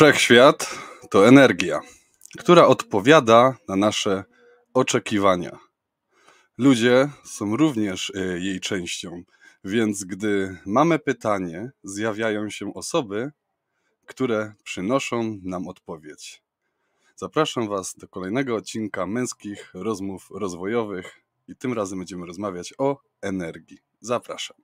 Wszechświat to energia, która odpowiada na nasze oczekiwania. Ludzie są również e, jej częścią, więc gdy mamy pytanie, zjawiają się osoby, które przynoszą nam odpowiedź. Zapraszam Was do kolejnego odcinka męskich rozmów rozwojowych i tym razem będziemy rozmawiać o energii. Zapraszam.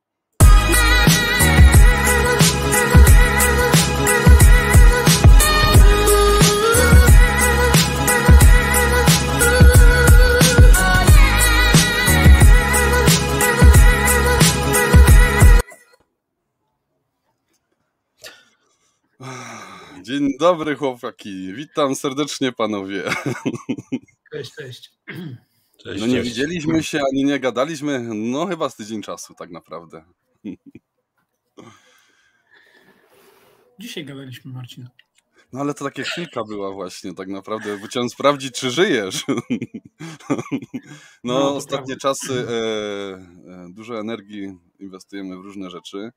Dzień dobry chłopaki, witam serdecznie panowie. Cześć, cześć. Cześć, no nie cześć. widzieliśmy się ani nie gadaliśmy, no chyba z tydzień czasu tak naprawdę. Dzisiaj gadaliśmy Marcin. No ale to takie chwilka była właśnie tak naprawdę, bo chciałem sprawdzić czy żyjesz. No, no ostatnie czasy e, e, dużo energii inwestujemy w różne rzeczy.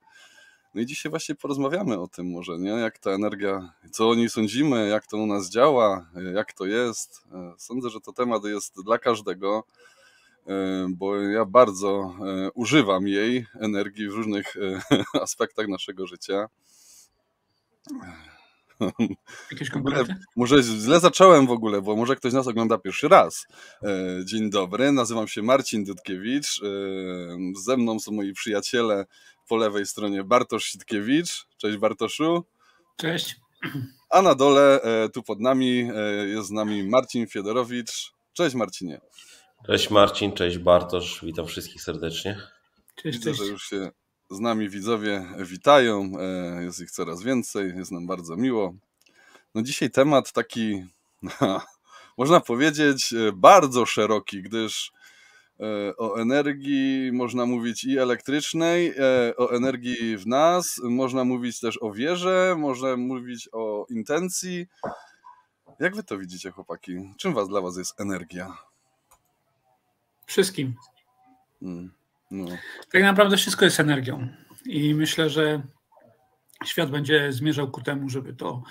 No i dzisiaj właśnie porozmawiamy o tym może, nie? Jak ta energia, co o niej sądzimy, jak to u nas działa, jak to jest. E, sądzę, że to temat jest dla każdego, e, bo ja bardzo e, używam jej energii w różnych aspektach naszego życia. Jakieś konkrety? Może źle zacząłem w ogóle, bo może ktoś nas ogląda pierwszy raz. Dzień dobry, nazywam się Marcin Dudkiewicz. Ze mną są moi przyjaciele po lewej stronie Bartosz Sitkiewicz. Cześć Bartoszu. Cześć. A na dole, e, tu pod nami, e, jest z nami Marcin Fiedorowicz. Cześć Marcinie. Cześć Marcin, cześć Bartosz, witam wszystkich serdecznie. Cześć, Widzę, cześć. że już się z nami widzowie witają, e, jest ich coraz więcej, jest nam bardzo miło. No dzisiaj temat taki, można powiedzieć, bardzo szeroki, gdyż E, o energii można mówić i elektrycznej, e, o energii w nas, można mówić też o wierze, można mówić o intencji. Jak wy to widzicie, chłopaki? Czym was dla was jest energia? Wszystkim. Hmm, no. Tak naprawdę wszystko jest energią. I myślę, że świat będzie zmierzał ku temu, żeby to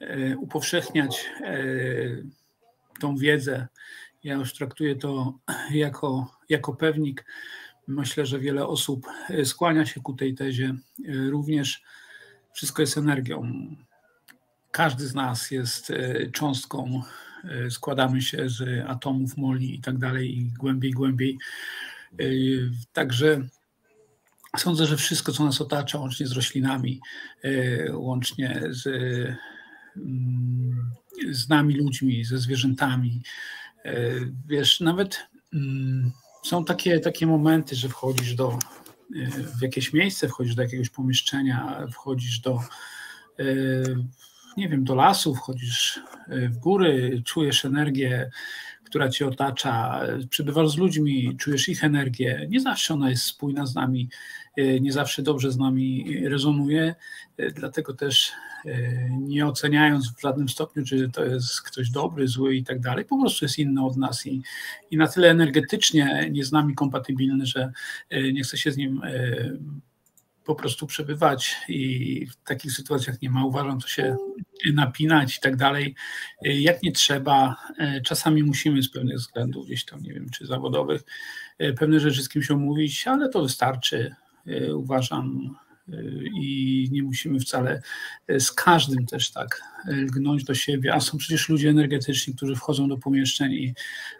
e, upowszechniać, tą wiedzę ja już traktuję to jako, jako pewnik. Myślę, że wiele osób e, skłania się ku tej tezie. E, również wszystko jest energią. Każdy z nas jest e, cząstką, składamy się z atomów, moli i tak dalej, i głębiej, głębiej. Także sądzę, że wszystko, co nas otacza, łącznie z roślinami, łącznie z, mm, z nami ludźmi, ze zwierzętami, E, wiesz, nawet mm, są takie, takie momenty, że wchodzisz do, e, w jakieś miejsce, wchodzisz do jakiegoś pomieszczenia, wchodzisz do, e, nie wiem, do lasu, wchodzisz w góry, czujesz energię, która cię otacza, przebywasz z ludźmi, czujesz ich energię. Nie zawsze ona jest spójna z nami, nie zawsze dobrze z nami rezonuje, dlatego też E, nie oceniając w żadnym stopniu, czy to jest ktoś dobry, zły i tak dalej, po prostu jest inny od nas i, i na tyle energetycznie nie z nami kompatybilny, że e, nie chce się z nim e, po prostu przebywać i w takich sytuacjach nie ma, uważam, to się napinać i tak dalej. Jak nie trzeba, czasami musimy z pewnych względów, gdzieś tam, nie wiem, czy zawodowych, pewne rzeczy z kimś omówić, ale to wystarczy. Uważam, i nie musimy wcale e, z każdym też tak e, lgnąć do siebie, a są przecież ludzie energetyczni, którzy wchodzą do pomieszczeń i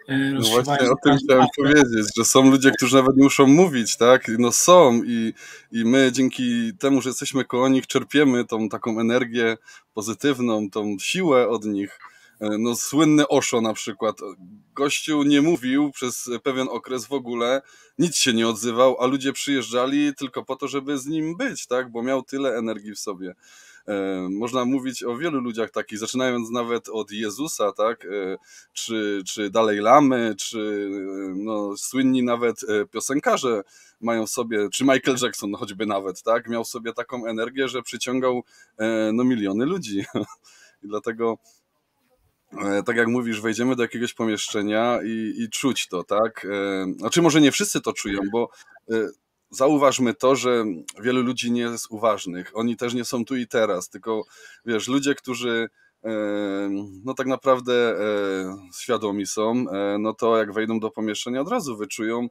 e, no właśnie o tym chciałem powiedzieć, że są ludzie, którzy nawet nie muszą mówić, tak? No są i, i my dzięki temu, że jesteśmy koło nich, czerpiemy tą taką energię pozytywną, tą siłę od nich no, słynny Osho na przykład. Gościu nie mówił przez pewien okres w ogóle, nic się nie odzywał, a ludzie przyjeżdżali tylko po to, żeby z nim być, tak? Bo miał tyle energii w sobie. E, można mówić o wielu ludziach takich, zaczynając nawet od Jezusa, tak? E, czy, czy Dalej Lamy, czy no, słynni nawet piosenkarze mają sobie, czy Michael Jackson choćby nawet, tak? Miał sobie taką energię, że przyciągał no, miliony ludzi. I dlatego E, tak jak mówisz, wejdziemy do jakiegoś pomieszczenia i, i czuć to, tak? E, znaczy, może nie wszyscy to czują, bo e, zauważmy to, że wielu ludzi nie jest uważnych. Oni też nie są tu i teraz, tylko wiesz, ludzie, którzy no tak naprawdę świadomi są, no to jak wejdą do pomieszczenia, od razu wyczują,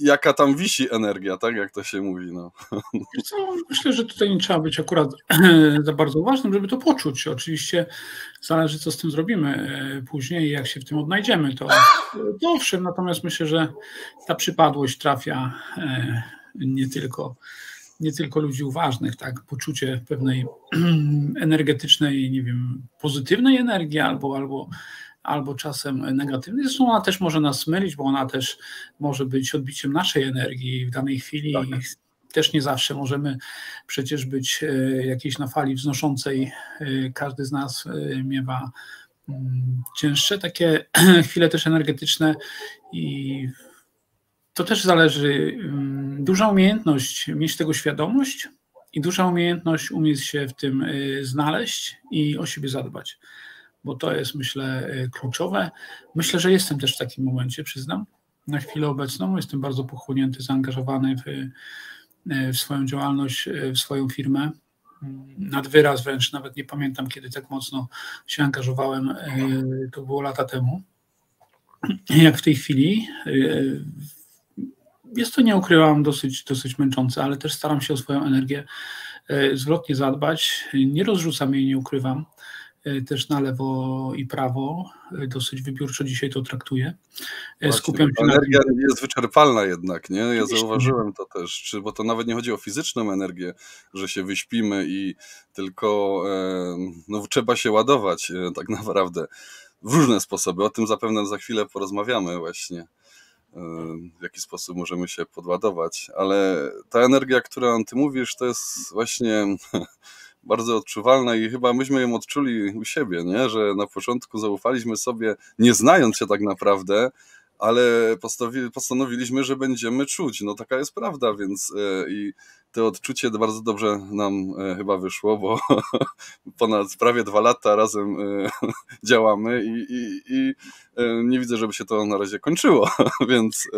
jaka tam wisi energia, tak jak to się mówi. No. Co, myślę, że tutaj nie trzeba być akurat za bardzo uważnym, żeby to poczuć. Oczywiście zależy, co z tym zrobimy e, później, jak się w tym odnajdziemy. To, to owszem, natomiast myślę, że ta przypadłość trafia e, nie tylko nie tylko ludzi uważnych, tak, poczucie pewnej energetycznej, nie wiem, pozytywnej energii albo, albo albo czasem negatywny. Zresztą ona też może nas mylić, bo ona też może być odbiciem naszej energii w danej chwili. Tak. Też nie zawsze możemy przecież być e, jakiejś na fali wznoszącej. E, każdy z nas e, miewa mm, cięższe takie chwile też energetyczne i to też zależy. Mm, duża umiejętność mieć tego świadomość i duża umiejętność umieć się w tym znaleźć i o siebie zadbać bo to jest, myślę, y, kluczowe. Myślę, że jestem też w takim momencie, przyznam. Na chwilę obecną jestem bardzo pochłonięty, zaangażowany w, y, w swoją działalność, y, w swoją firmę. Nad wyraz wręcz, nawet nie pamiętam, kiedy tak mocno się angażowałem. To było lata temu. Jak w tej chwili. Jest to, nie ukrywam, dosyć, dosyć męczące, ale też staram się o swoją energię zwrotnie zadbać. Nie rozrzucam jej, nie ukrywam. E, też na lewo i prawo. E, dosyć wybiórczo dzisiaj to traktuję. E, Właśnie, Skupiam się energia na... jest wyczerpalna jednak, nie? Ja zauważyłem to też, czy, bo to nawet nie chodzi o fizyczną energię, że się wyśpimy i tylko no, trzeba się ładować tak naprawdę w różne sposoby. O tym zapewne za chwilę porozmawiamy właśnie w jaki sposób możemy się podładować, ale ta energia, którą ty mówisz, to jest właśnie bardzo odczuwalna i chyba myśmy ją odczuli u siebie, nie? że na początku zaufaliśmy sobie, nie znając się tak naprawdę, ale postanowiliśmy, że będziemy czuć. No taka jest prawda, więc e, i to odczucie bardzo dobrze nam e, chyba wyszło, bo ponad prawie dwa lata razem e, działamy i, i, i nie widzę, żeby się to na razie kończyło, więc...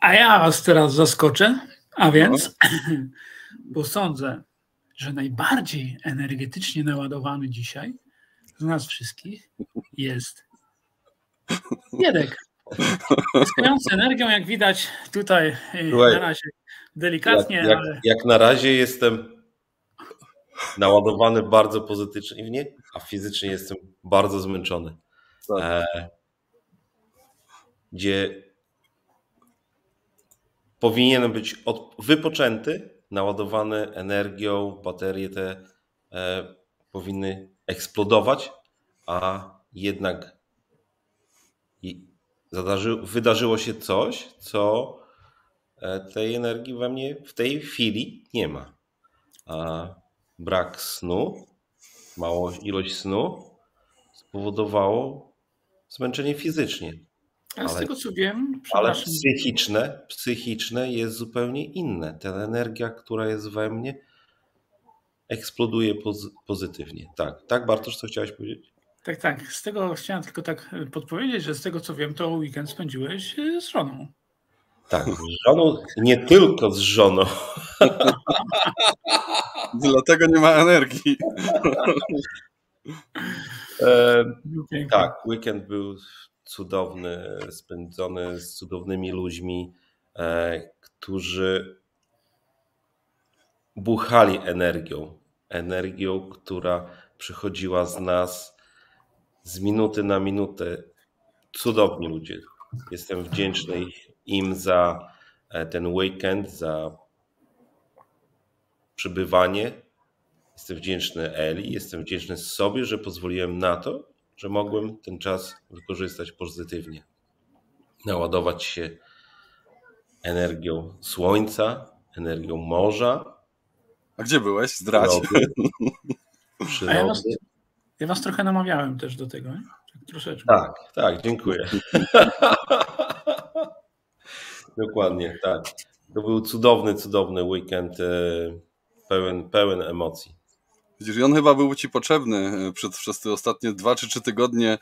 A ja was teraz zaskoczę, a więc, no. bo sądzę, że najbardziej energetycznie naładowany dzisiaj z nas wszystkich jest Jedek. Skający energią, jak widać tutaj y, Słuchaj, na razie delikatnie. Jak, jak, ale... jak na razie jestem naładowany bardzo pozytywnie, a fizycznie jestem bardzo zmęczony. Tak. E, gdzie powinienem być od, wypoczęty, naładowany energią, baterie te e, powinny eksplodować, a jednak zadarzy, wydarzyło się coś, co e, tej energii we mnie w tej chwili nie ma. A brak snu, mała ilość snu spowodowało zmęczenie fizycznie. Ale, z tego co wiem, ale psychiczne, psychiczne jest zupełnie inne. Ta energia, która jest we mnie, eksploduje poz pozytywnie. Tak, tak Bartosz, co chciałeś powiedzieć? Tak, tak. Z tego chciałem tylko tak e, podpowiedzieć, że z tego co wiem, to weekend spędziłeś e, z żoną. Tak, z żoną, nie tylko z żoną. Dlatego nie ma energii. e, tak, weekend był cudowny, spędzony z cudownymi ludźmi, e, którzy buchali energią. Energią, która przychodziła z nas z minuty na minutę. Cudowni ludzie. Jestem wdzięczny im za e, ten weekend, za przybywanie. Jestem wdzięczny Eli, jestem wdzięczny sobie, że pozwoliłem na to, że mogłem ten czas wykorzystać pozytywnie. Naładować się energią słońca, energią morza. A gdzie byłeś? Zdradź. Przyrody. Ja, was, ja was trochę namawiałem też do tego, nie? Tak troszeczkę. Tak, tak, dziękuję. Dokładnie, tak. To był cudowny, cudowny weekend, e, pełen, pełen emocji. Widzisz, i on chyba był ci potrzebny e, przed, przez te ostatnie dwa czy trzy tygodnie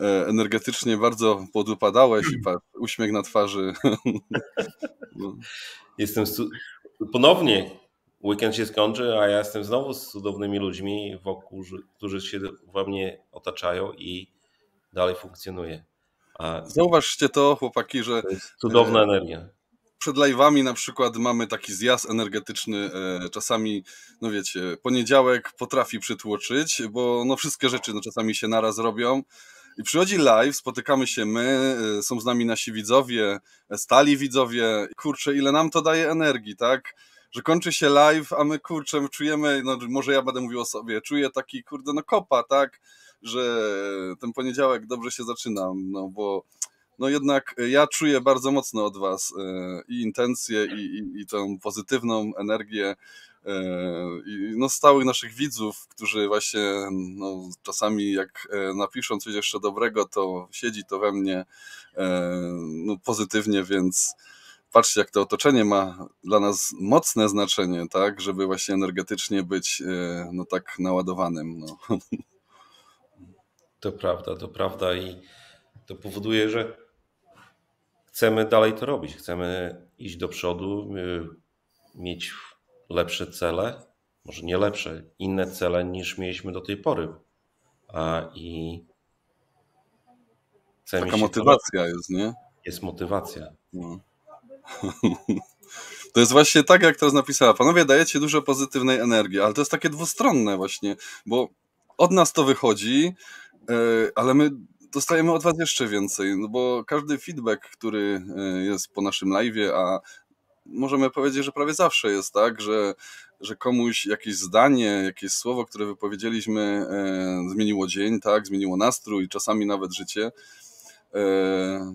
e, energetycznie bardzo podupadałeś i patrz, uśmiech na twarzy. No. Jestem ponownie, weekend się skończy, a ja jestem znowu z cudownymi ludźmi wokół, którzy się we mnie otaczają i dalej funkcjonuje. A Zauważcie to, chłopaki, że. To cudowna energia przed live'ami na przykład mamy taki zjazd energetyczny, e, czasami, no wiecie, poniedziałek potrafi przytłoczyć, bo no wszystkie rzeczy no czasami się naraz robią. I przychodzi live, spotykamy się my, e, są z nami nasi widzowie, e, stali widzowie. Kurczę, ile nam to daje energii, tak? Że kończy się live, a my kurczę, czujemy, no może ja będę mówił o sobie, czuję taki kurde, no kopa, tak? Że ten poniedziałek dobrze się zaczyna, no bo no jednak ja czuję bardzo mocno od Was e, i intencję, i, i, i tą pozytywną energię e, i no stałych naszych widzów, którzy właśnie no, czasami jak e, napiszą coś jeszcze dobrego, to siedzi to we mnie no, pozytywnie, więc patrzcie, jak to otoczenie ma dla nas mocne znaczenie, tak, żeby właśnie energetycznie być no tak naładowanym. No. To prawda, to prawda i to powoduje, że chcemy dalej to robić. Chcemy iść do przodu, y, mieć lepsze cele, może nie lepsze, inne cele niż mieliśmy do tej pory. I chcemy Taka motywacja jest, nie? Jest motywacja. No. To jest właśnie tak, jak teraz napisała. Panowie, dajecie dużo pozytywnej energii, ale to jest takie dwustronne właśnie, bo od nas to wychodzi, y, ale my dostajemy od Was jeszcze więcej, no bo każdy feedback, który e, jest po naszym live'ie, a możemy powiedzieć, że prawie zawsze jest tak, że, że komuś jakieś zdanie, jakieś słowo, które wypowiedzieliśmy, e, zmieniło dzień, tak, zmieniło nastrój, czasami nawet życie, e,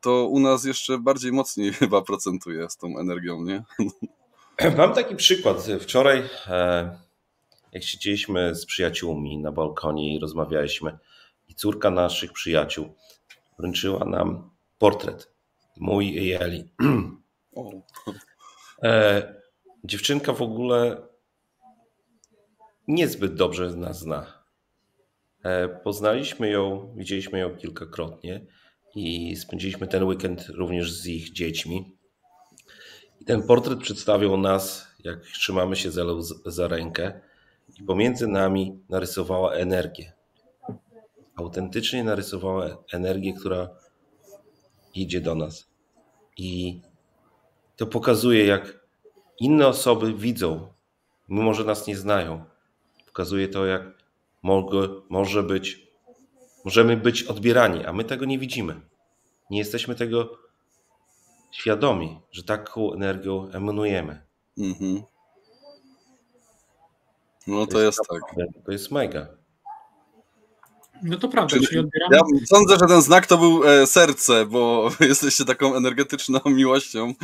to u nas jeszcze bardziej mocniej chyba procentuje z tą energią, nie? Mam taki przykład. Wczoraj, jak siedzieliśmy z przyjaciółmi na balkonie i rozmawialiśmy, i córka naszych przyjaciół wręczyła nam portret mój i Eli. E, dziewczynka w ogóle niezbyt dobrze nas zna. E, poznaliśmy ją, widzieliśmy ją kilkakrotnie i spędziliśmy ten weekend również z ich dziećmi. I ten portret przedstawiał nas, jak trzymamy się za, za rękę, i pomiędzy nami narysowała energię autentycznie narysowała energię, która idzie do nas. I to pokazuje, jak inne osoby widzą, mimo że nas nie znają. Pokazuje to, jak mogę, może być, możemy być odbierani, a my tego nie widzimy. Nie jesteśmy tego świadomi, że taką energią emanujemy. Mhm. No to, to jest, jest tak. To jest mega. No to prawda, czyli, czyli odbieramy... Ja sądzę, że ten znak to był e, serce, bo jesteście taką energetyczną miłością.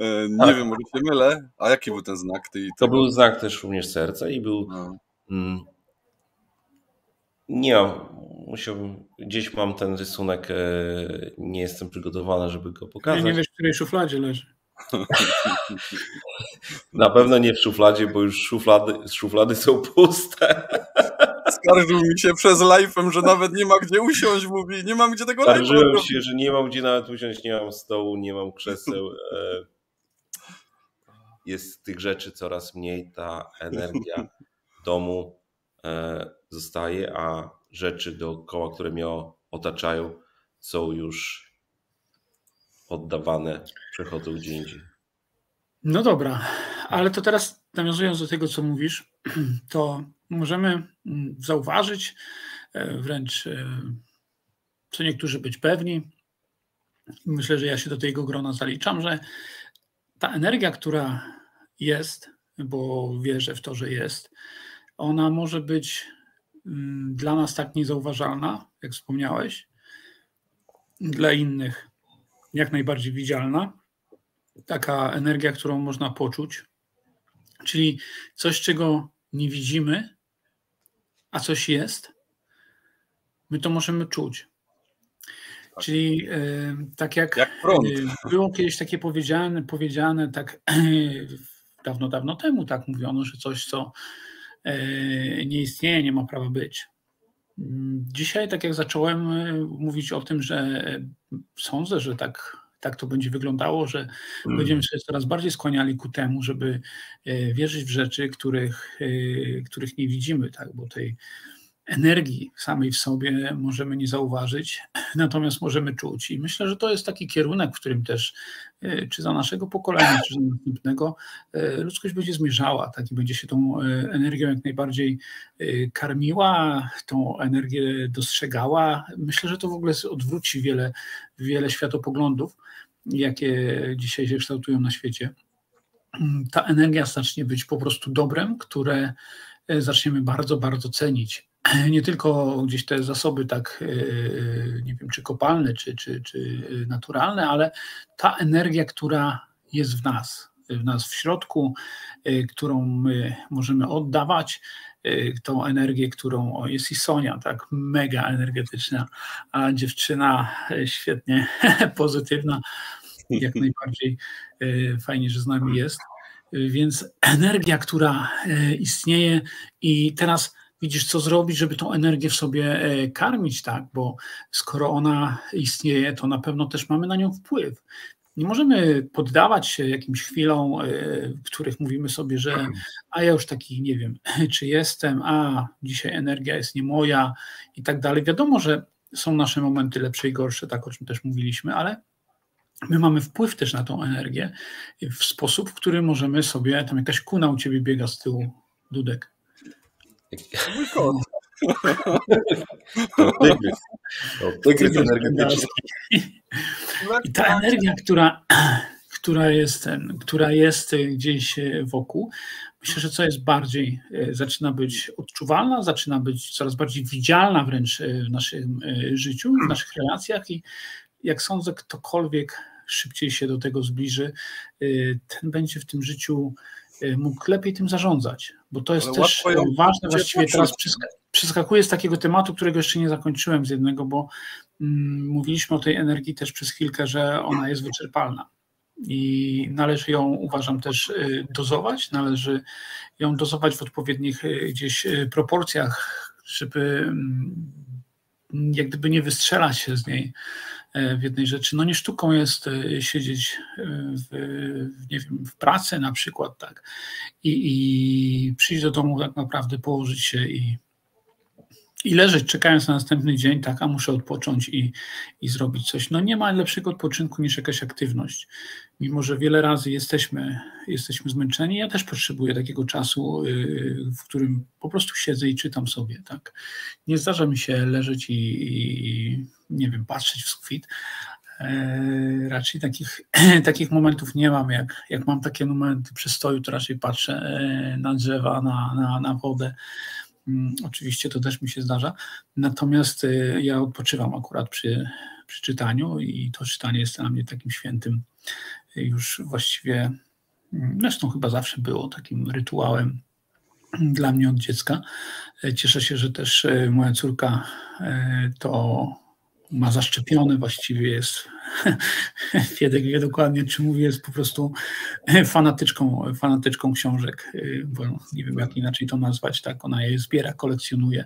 e, nie tak. wiem, może się mylę. A jaki był ten znak? Ty, to był znak też również serca i był... No. Mm, nie musiałbym, gdzieś mam ten rysunek, e, nie jestem przygotowany, żeby go pokazać. Nie, nie wiesz, w której szufladzie leży. Na pewno nie w szufladzie, bo już szuflady, szuflady są puste. Skarżył mi się przez live'em, że nawet nie ma gdzie usiąść, mówi, nie mam gdzie tego live'a Skarżyłem się, że nie mam gdzie nawet usiąść, nie mam stołu, nie mam krzeseł. E, jest tych rzeczy coraz mniej, ta energia domu e, zostaje, a rzeczy dookoła, które mnie otaczają, są już oddawane, przechodzą gdzie indziej. No dobra, ale to teraz nawiązując do tego, co mówisz, to możemy mm, zauważyć, e, wręcz e, co niektórzy być pewni, myślę, że ja się do tego grona zaliczam, że ta energia, która jest, bo wierzę w to, że jest, ona może być mm, dla nas tak niezauważalna, jak wspomniałeś, dla innych jak najbardziej widzialna, taka energia, którą można poczuć, czyli coś, czego nie widzimy, a coś jest, my to możemy czuć. Tak. Czyli e, tak jak, jak e, było kiedyś takie powiedziane, powiedziane tak dawno, dawno temu tak mówiono, że coś, co nie istnieje, nie ma prawa być. Dzisiaj, tak jak zacząłem mówić o tym, że sądzę, że tak tak to będzie wyglądało, że mm. będziemy się coraz bardziej skłaniali ku temu, żeby e, wierzyć w rzeczy, których, e, których nie widzimy, tak, bo tej energii samej w sobie możemy nie zauważyć, natomiast możemy czuć. I myślę, że to jest taki kierunek, w którym też, e, czy za naszego pokolenia, czy za następnego, ludzkość będzie zmierzała, tak, i będzie się tą energią jak najbardziej karmiła, tą energię dostrzegała. Myślę, że to w ogóle odwróci wiele, wiele światopoglądów jakie dzisiaj się kształtują na świecie, ta energia zacznie być po prostu dobrem, które e, zaczniemy bardzo, bardzo cenić. Nie tylko gdzieś te zasoby tak, e, nie wiem, czy kopalne, czy, czy, czy naturalne, ale ta energia, która jest w nas, w nas w środku, e, którą my możemy oddawać, tą energię, którą o, jest i Sonia, tak, mega energetyczna, a dziewczyna świetnie pozytywna, jak najbardziej e, fajnie, że z nami jest. Więc energia, która e, istnieje i teraz widzisz, co zrobić, żeby tą energię w sobie e, karmić, tak? Bo skoro ona istnieje, to na pewno też mamy na nią wpływ. Nie możemy poddawać się jakimś chwilom, w których mówimy sobie, że a ja już taki nie wiem, czy jestem, a dzisiaj energia jest nie moja i tak dalej. Wiadomo, że są nasze momenty lepsze i gorsze, tak o czym też mówiliśmy, ale my mamy wpływ też na tą energię w sposób, w który możemy sobie, tam jakaś kuna u ciebie biega z tyłu, Dudek. Mój kot. tygrys energetyczny. I ta energia, która, która, jest ten, która jest gdzieś wokół, myślę, że co jest bardziej, e, zaczyna być odczuwalna, zaczyna być coraz bardziej widzialna wręcz e, w naszym e, życiu, w naszych relacjach i jak sądzę, ktokolwiek szybciej się do tego zbliży, ten będzie w tym życiu mógł lepiej tym zarządzać, bo to jest Ale też ważne. Właściwie teraz przeskakuję z takiego tematu, którego jeszcze nie zakończyłem z jednego, bo mm, mówiliśmy o tej energii też przez chwilkę, że ona jest wyczerpalna. I należy ją, uważam, też y, dozować, należy ją dozować w odpowiednich gdzieś proporcjach, żeby mm, jak gdyby nie wystrzelać się z niej w jednej rzeczy. No nie sztuką jest e, siedzieć e, w, nie wiem, w pracy na przykład, tak, i, i przyjść do domu tak naprawdę, położyć się i, i leżeć czekając na następny dzień, tak, a muszę odpocząć i, i zrobić coś. No nie ma lepszego odpoczynku niż jakaś aktywność. Mimo, że wiele razy jesteśmy, jesteśmy zmęczeni, ja też potrzebuję takiego czasu, y, w którym po prostu siedzę i czytam sobie, tak. Nie zdarza mi się leżeć i, i nie wiem, patrzeć w sufit, e, raczej takich, takich momentów nie mam. Jak, jak mam takie momenty przystoju, to raczej patrzę e, na drzewa, na, na, na wodę. Mm, oczywiście to też mi się zdarza. Natomiast y, ja odpoczywam akurat przy, przy czytaniu i to czytanie jest dla mnie takim świętym już właściwie, mm, zresztą chyba zawsze było takim rytuałem dla mnie od dziecka. Cieszę się, że też y, moja córka y, to ma zaszczepione, właściwie jest, Fiedek wie dokładnie, czy mówię, jest po prostu fanatyczką, fanatyczką książek, bo nie wiem jak inaczej to nazwać, tak, ona je zbiera, kolekcjonuje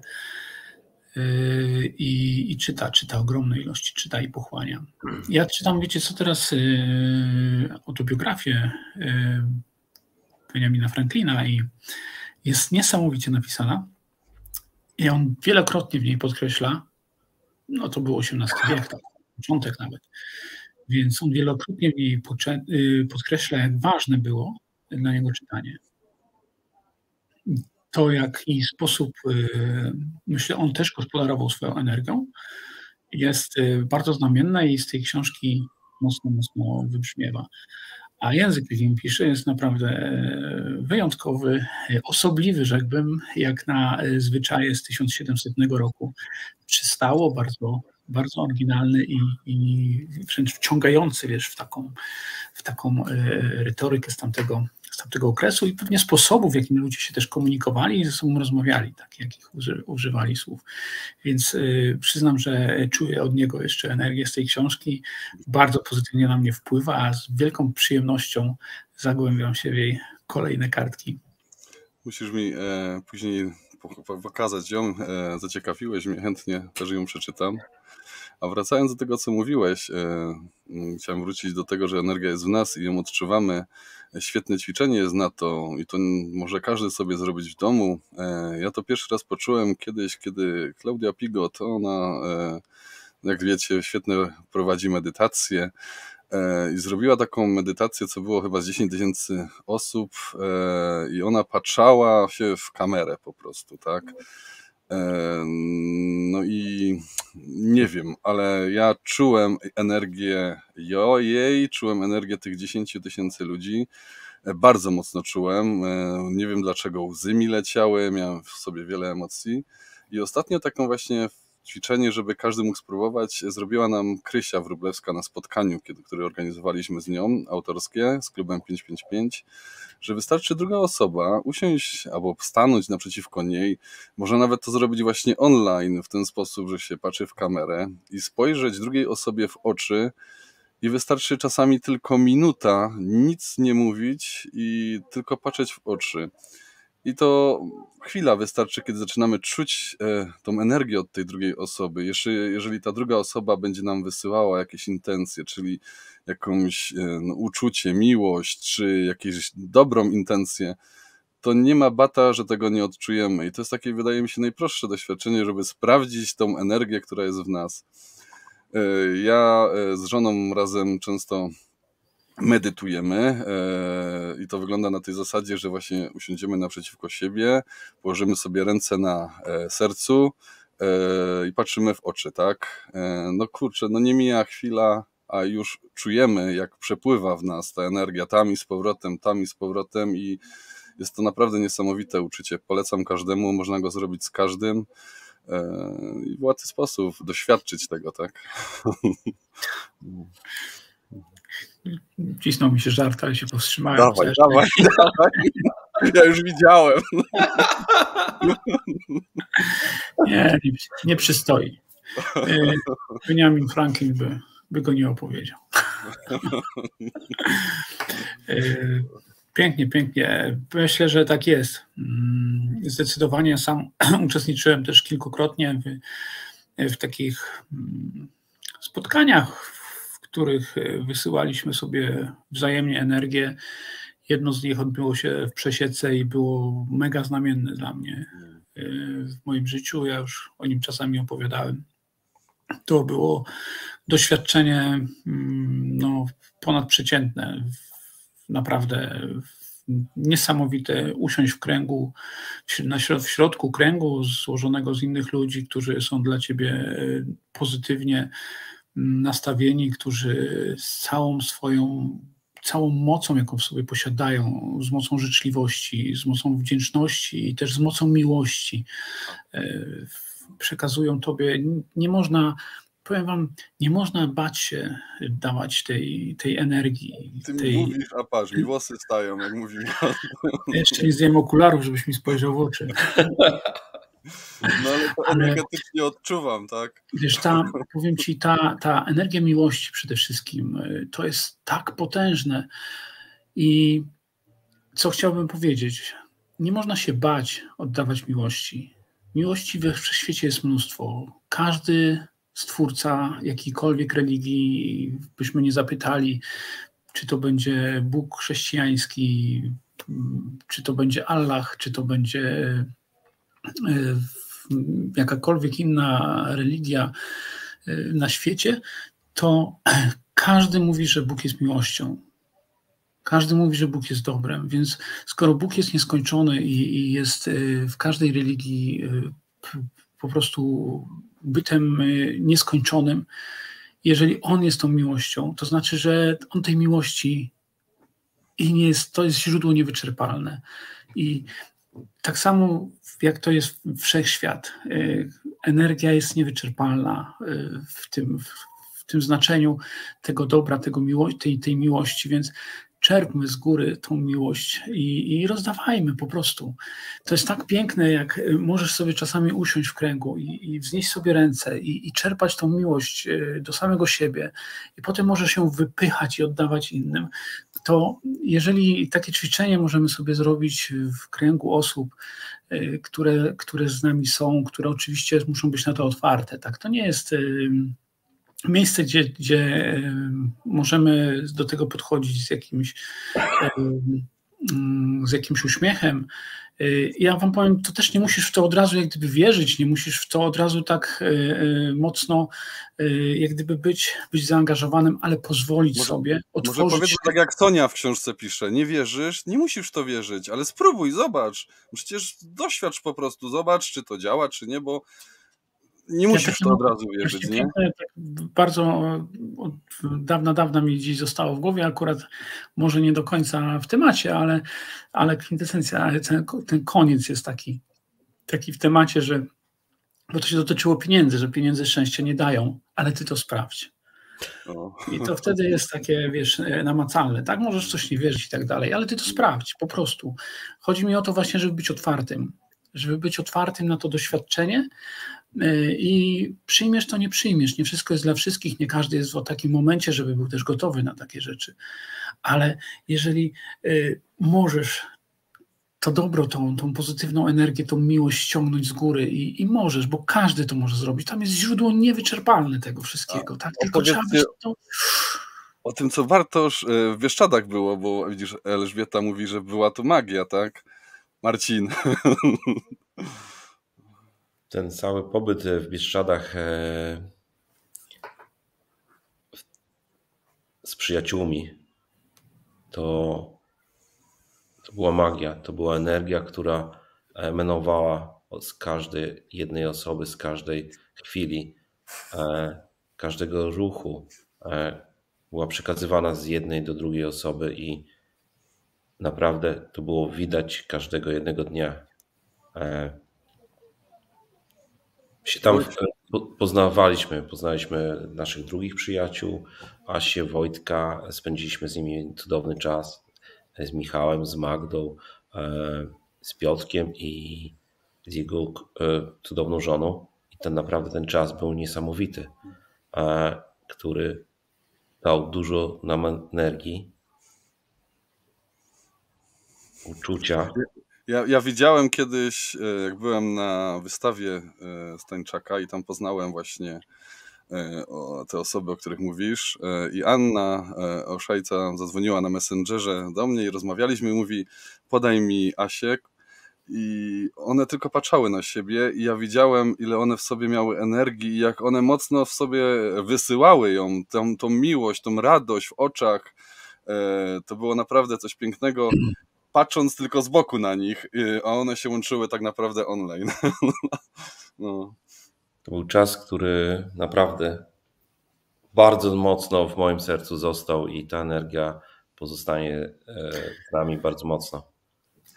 yy, i, i czyta, czyta ogromne ilości, czyta i pochłania. Ja czytam, wiecie co teraz, yy, autobiografię yy, Benjamina Franklina i jest niesamowicie napisana i on wielokrotnie w niej podkreśla, no to był XVIII wiek, tak, początek nawet. Więc on wielokrotnie mi y, podkreśla, jak ważne było dla niego czytanie. To, jaki sposób, y, myślę, on też gospodarował swoją energią, jest y, bardzo znamienne i z tej książki mocno, mocno wybrzmiewa. A język, jakim pisze, jest naprawdę e, wyjątkowy, osobliwy, rzekłbym, jak na e, zwyczaje z 1700 roku. Przystało, bardzo, bardzo oryginalny i, i wręcz wciągający, wiesz, w taką, w taką e, retorykę z tamtego, z tamtego okresu i pewnie sposobów, w jakim ludzie się też komunikowali i ze sobą rozmawiali, tak, jakich używali słów. Więc y, przyznam, że czuję od niego jeszcze energię z tej książki. Bardzo pozytywnie na mnie wpływa, a z wielką przyjemnością zagłębiam się w jej kolejne kartki. Musisz mi e, później pokazać ją, e, zaciekawiłeś mnie, chętnie też ją przeczytam. A wracając do tego, co mówiłeś, e, chciałem wrócić do tego, że energia jest w nas i ją odczuwamy. Świetne ćwiczenie jest na to i to może każdy sobie zrobić w domu. E, ja to pierwszy raz poczułem kiedyś, kiedy Klaudia Pigo, to ona, e, jak wiecie, świetnie prowadzi medytację i zrobiła taką medytację, co było chyba z 10 tysięcy osób i ona patrzała się w kamerę po prostu, tak? No i nie wiem, ale ja czułem energię jej, czułem energię tych 10 tysięcy ludzi. E, bardzo mocno czułem. E, nie wiem dlaczego łzy mi leciały, miałem w sobie wiele emocji. I ostatnio taką właśnie ćwiczenie, żeby każdy mógł spróbować, zrobiła nam Krysia Wróblewska na spotkaniu, kiedy, które organizowaliśmy z nią, autorskie, z klubem 555, że wystarczy druga osoba usiąść albo stanąć naprzeciwko niej, może nawet to zrobić właśnie online, w ten sposób, że się patrzy w kamerę i spojrzeć drugiej osobie w oczy, i wystarczy czasami tylko minuta, nic nie mówić i tylko patrzeć w oczy. I to chwila wystarczy, kiedy zaczynamy czuć e, tą energię od tej drugiej osoby. Jeszcze, jeżeli ta druga osoba będzie nam wysyłała jakieś intencje, czyli jakąś e, no, uczucie, miłość, czy jakąś dobrą intencję, to nie ma bata, że tego nie odczujemy. I to jest takie, wydaje mi się, najprostsze doświadczenie, żeby sprawdzić tą energię, która jest w nas. E, ja z żoną razem często medytujemy e, i to wygląda na tej zasadzie, że właśnie usiądziemy naprzeciwko siebie, położymy sobie ręce na e, sercu e, i patrzymy w oczy, tak? No kurczę, no nie mija chwila, a już czujemy, jak przepływa w nas ta energia tam i z powrotem, tam i z powrotem i jest to naprawdę niesamowite uczucie. Polecam każdemu, można go zrobić z każdym i w łatwy sposób doświadczyć tego, tak? Cisnął mi się żart, ale się powstrzymałem. Dawaj, dawaj, dawaj. Ja już widziałem. Nie, nie, nie przystoi. E, Benjamin Franklin by, by go nie opowiedział. E, pięknie, pięknie. Myślę, że tak jest. Mm, zdecydowanie sam uczestniczyłem też kilkukrotnie w, w takich mm, spotkaniach, których e, wysyłaliśmy sobie wzajemnie energię. Jedno z nich odbyło się w przesiedce i było mega znamienne dla mnie e, w moim życiu. Ja już o nim czasami opowiadałem. To było doświadczenie mm, no, ponadprzeciętne, naprawdę niesamowite usiąść w kręgu, w środku kręgu złożonego z innych ludzi, którzy są dla ciebie e, pozytywnie nastawieni, którzy z całą swoją, całą mocą, jaką w sobie posiadają, z mocą życzliwości, z mocą wdzięczności i też z mocą miłości e, przekazują Tobie. Nie można, powiem Wam, nie można bać się dawać tej, tej energii. Ty tej... mówisz, a patrz, mi włosy stają, jak mówisz. Jeszcze nie zdjąłem okularów, żebyś mi spojrzał w oczy. No ale to ale, energetycznie odczuwam, tak? Wiesz, ta, powiem ci, ta, ta energia miłości przede wszystkim, y, to jest tak potężne i co chciałbym powiedzieć, nie można się bać oddawać miłości. Miłości we wszechświecie jest mnóstwo. Każdy stwórca jakiejkolwiek religii, byśmy nie zapytali, czy to będzie Bóg chrześcijański, czy to będzie Allah, czy to będzie jakakolwiek inna religia e, na świecie, to każdy mówi, że Bóg jest miłością. Każdy mówi, że Bóg jest dobrem, więc skoro Bóg jest nieskończony i, i jest e, w każdej religii po prostu bytem nieskończonym, jeżeli On jest tą miłością, to znaczy, że On tej miłości i nie jest, to jest źródło niewyczerpalne. I tak samo jak to jest wszechświat. Y, energia jest niewyczerpalna y, w tym, w tym znaczeniu tego dobra, tego miło tej, tej miłości, więc czerpmy z góry tą miłość i, i, rozdawajmy po prostu. To jest tak piękne, jak możesz sobie czasami usiąść w kręgu i, i wznieść sobie ręce i, i, czerpać tą miłość y, do samego siebie i potem możesz ją wypychać i oddawać innym to jeżeli takie ćwiczenie możemy sobie zrobić w kręgu osób, y, które, które z nami są, które oczywiście muszą być na to otwarte, tak, to nie jest miejsce, gdzie, gdzie możemy do tego podchodzić z jakimś, z jakimś uśmiechem. Y, ja wam powiem, to też nie musisz w to od razu jak gdyby wierzyć, nie musisz w to od razu tak y, y, mocno jak gdyby być, być zaangażowanym, ale pozwolić może, sobie otworzyć. Może powiedzmy tak jak Sonia w książce pisze, nie wierzysz, nie musisz w to wierzyć, ale spróbuj, zobacz. Przecież doświadcz po prostu, zobacz, czy to działa, czy nie, bo nie musisz ja w to od razu wierzyć, nie? Tak bardzo od dawna, dawna mi dziś zostało w głowie, akurat może nie do końca w temacie, ale, ale kwintesencja, ten, ten koniec jest taki, taki w temacie, że bo to się dotyczyło pieniędzy, że pieniądze szczęścia nie dają, ale ty to sprawdź. I to wtedy jest takie, wiesz, namacalne. Tak, możesz coś nie wierzyć i tak dalej, ale ty to sprawdź, po prostu. Chodzi mi o to właśnie, żeby być otwartym, żeby być otwartym na to doświadczenie, i przyjmiesz to, nie przyjmiesz. Nie wszystko jest dla wszystkich, nie każdy jest w takim momencie, żeby był też gotowy na takie rzeczy. Ale jeżeli e, możesz to dobro, tą, tą pozytywną energię, tą miłość ściągnąć z góry i, i możesz, bo każdy to może zrobić. Tam jest źródło niewyczerpalne tego wszystkiego. A, tak? Tylko trzeba być to... O tym, co warto e, w Bieszczadach było, bo widzisz, Elżbieta mówi, że była to magia, tak? Marcin. ten cały pobyt w Bieszczadach e, z przyjaciółmi to, to była magia, to była energia, która emanowała z każdej jednej osoby, z każdej chwili, e, każdego ruchu. E, była przekazywana z jednej do drugiej osoby i naprawdę to było widać każdego jednego dnia się tam poznawaliśmy, poznaliśmy naszych drugich przyjaciół, Asię, Wojtka, spędziliśmy z nimi cudowny czas, z Michałem, z Magdą, e, z Piotkiem i z jego e, cudowną żoną. I ten naprawdę ten czas był niesamowity, e, który dał dużo nam energii, uczucia. Ja, ja widziałem kiedyś, e, jak byłem na wystawie e, Stańczaka i tam poznałem właśnie e, te osoby, o których mówisz. I Anna Oszajca zadzwoniła na Messengerze do mnie i rozmawialiśmy i mówi, podaj mi Asię. I one tylko patrzały na siebie i ja widziałem, ile one w sobie miały energii i jak one mocno w sobie wysyłały ją, tą, tą miłość, tą radość w oczach. To było naprawdę coś pięknego patrząc tylko z boku na nich, y, a one się łączyły tak naprawdę online. no. To był czas, który naprawdę bardzo mocno w moim sercu został i ta energia pozostanie e, z nami bardzo mocno.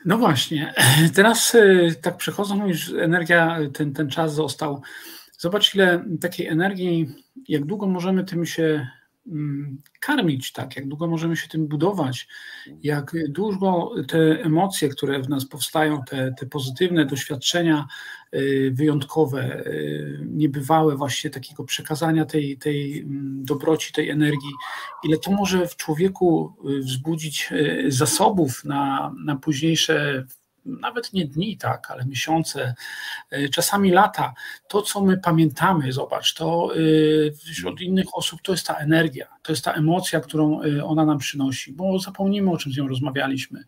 No właśnie, teraz e, tak przechodzą już energia, ten, ten czas został. Zobacz, ile takiej energii, jak długo możemy tym się karmić, tak, jak długo możemy się tym budować, jak długo te emocje, które w nas powstają, te, te pozytywne doświadczenia y, wyjątkowe, y, niebywałe właśnie takiego przekazania tej, tej mm, dobroci, tej energii, ile to może w człowieku y, wzbudzić zasobów na, na późniejsze nawet nie dni, tak, ale miesiące, e, czasami lata. To, co my pamiętamy, zobacz, to e, wśród innych osób to jest ta energia, to jest ta emocja, którą e, ona nam przynosi, bo zapomnimy, o czym z nią rozmawialiśmy.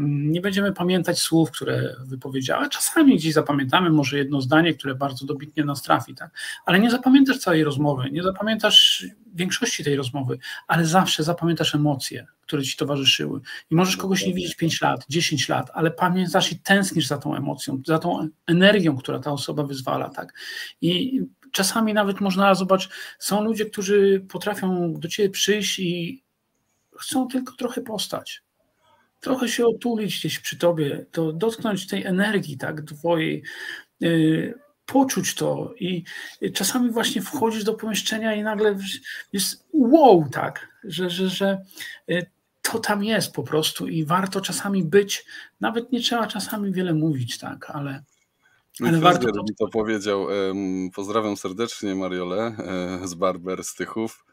Nie będziemy pamiętać słów, które wypowiedziała. Czasami gdzieś zapamiętamy może jedno zdanie, które bardzo dobitnie nas trafi, tak? ale nie zapamiętasz całej rozmowy, nie zapamiętasz większości tej rozmowy, ale zawsze zapamiętasz emocje, które ci towarzyszyły. I możesz kogoś nie widzieć 5 lat, 10 lat, ale pamiętasz i tęsknisz za tą emocją, za tą energią, która ta osoba wyzwala. Tak? I czasami nawet można zobaczyć, są ludzie, którzy potrafią do ciebie przyjść i chcą tylko trochę postać trochę się otulić gdzieś przy tobie, to dotknąć tej energii, tak, twojej, yy, poczuć to i czasami właśnie wchodzisz do pomieszczenia i nagle jest wow, tak, że, że, że y, to tam jest po prostu i warto czasami być, nawet nie trzeba czasami wiele mówić, tak, ale, ale warto to... mi to powiedział. Pozdrawiam serdecznie Mariole e, z Barber z Tychów. E,